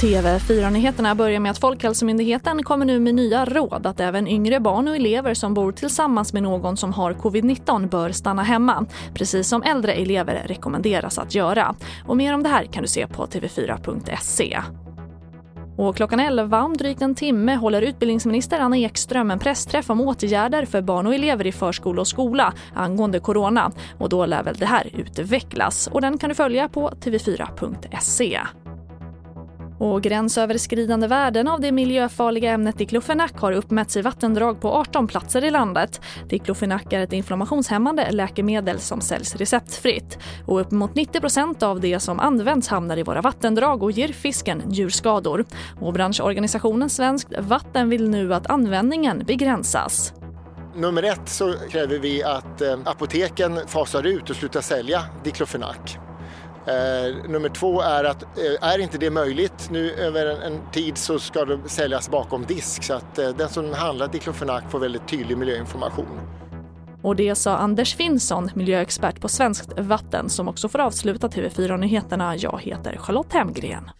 TV4-nyheterna börjar med att Folkhälsomyndigheten kommer nu med nya råd att även yngre barn och elever som bor tillsammans med någon som har covid-19 bör stanna hemma, precis som äldre elever rekommenderas att göra. Och mer om det här kan du se på tv4.se. Och klockan 11 om drygt en timme håller utbildningsminister Anna Ekström en pressträff om åtgärder för barn och elever i förskola och skola angående corona. Och då lär väl det här utvecklas. Och den kan du följa på tv4.se. Och gränsöverskridande värden av det miljöfarliga ämnet diklofenak har uppmätts i vattendrag på 18 platser i landet. Diklofenak är ett inflammationshämmande läkemedel som säljs receptfritt. Och uppemot 90% av det som används hamnar i våra vattendrag och ger fisken njurskador. Och branschorganisationen Svenskt Vatten vill nu att användningen begränsas. Nummer ett så kräver vi att eh, apoteken fasar ut och slutar sälja diklofenak. Eh, nummer två är att eh, är inte det möjligt nu över en, en, tid så ska det säljas bakom disk så att eh, den som handlar diklofenak får väldigt tydlig miljöinformation. Och det sa Anders Finnsson, miljöexpert på Svenskt Vatten som också får avsluta TV4-nyheterna. Jag heter Charlotte Hemgren.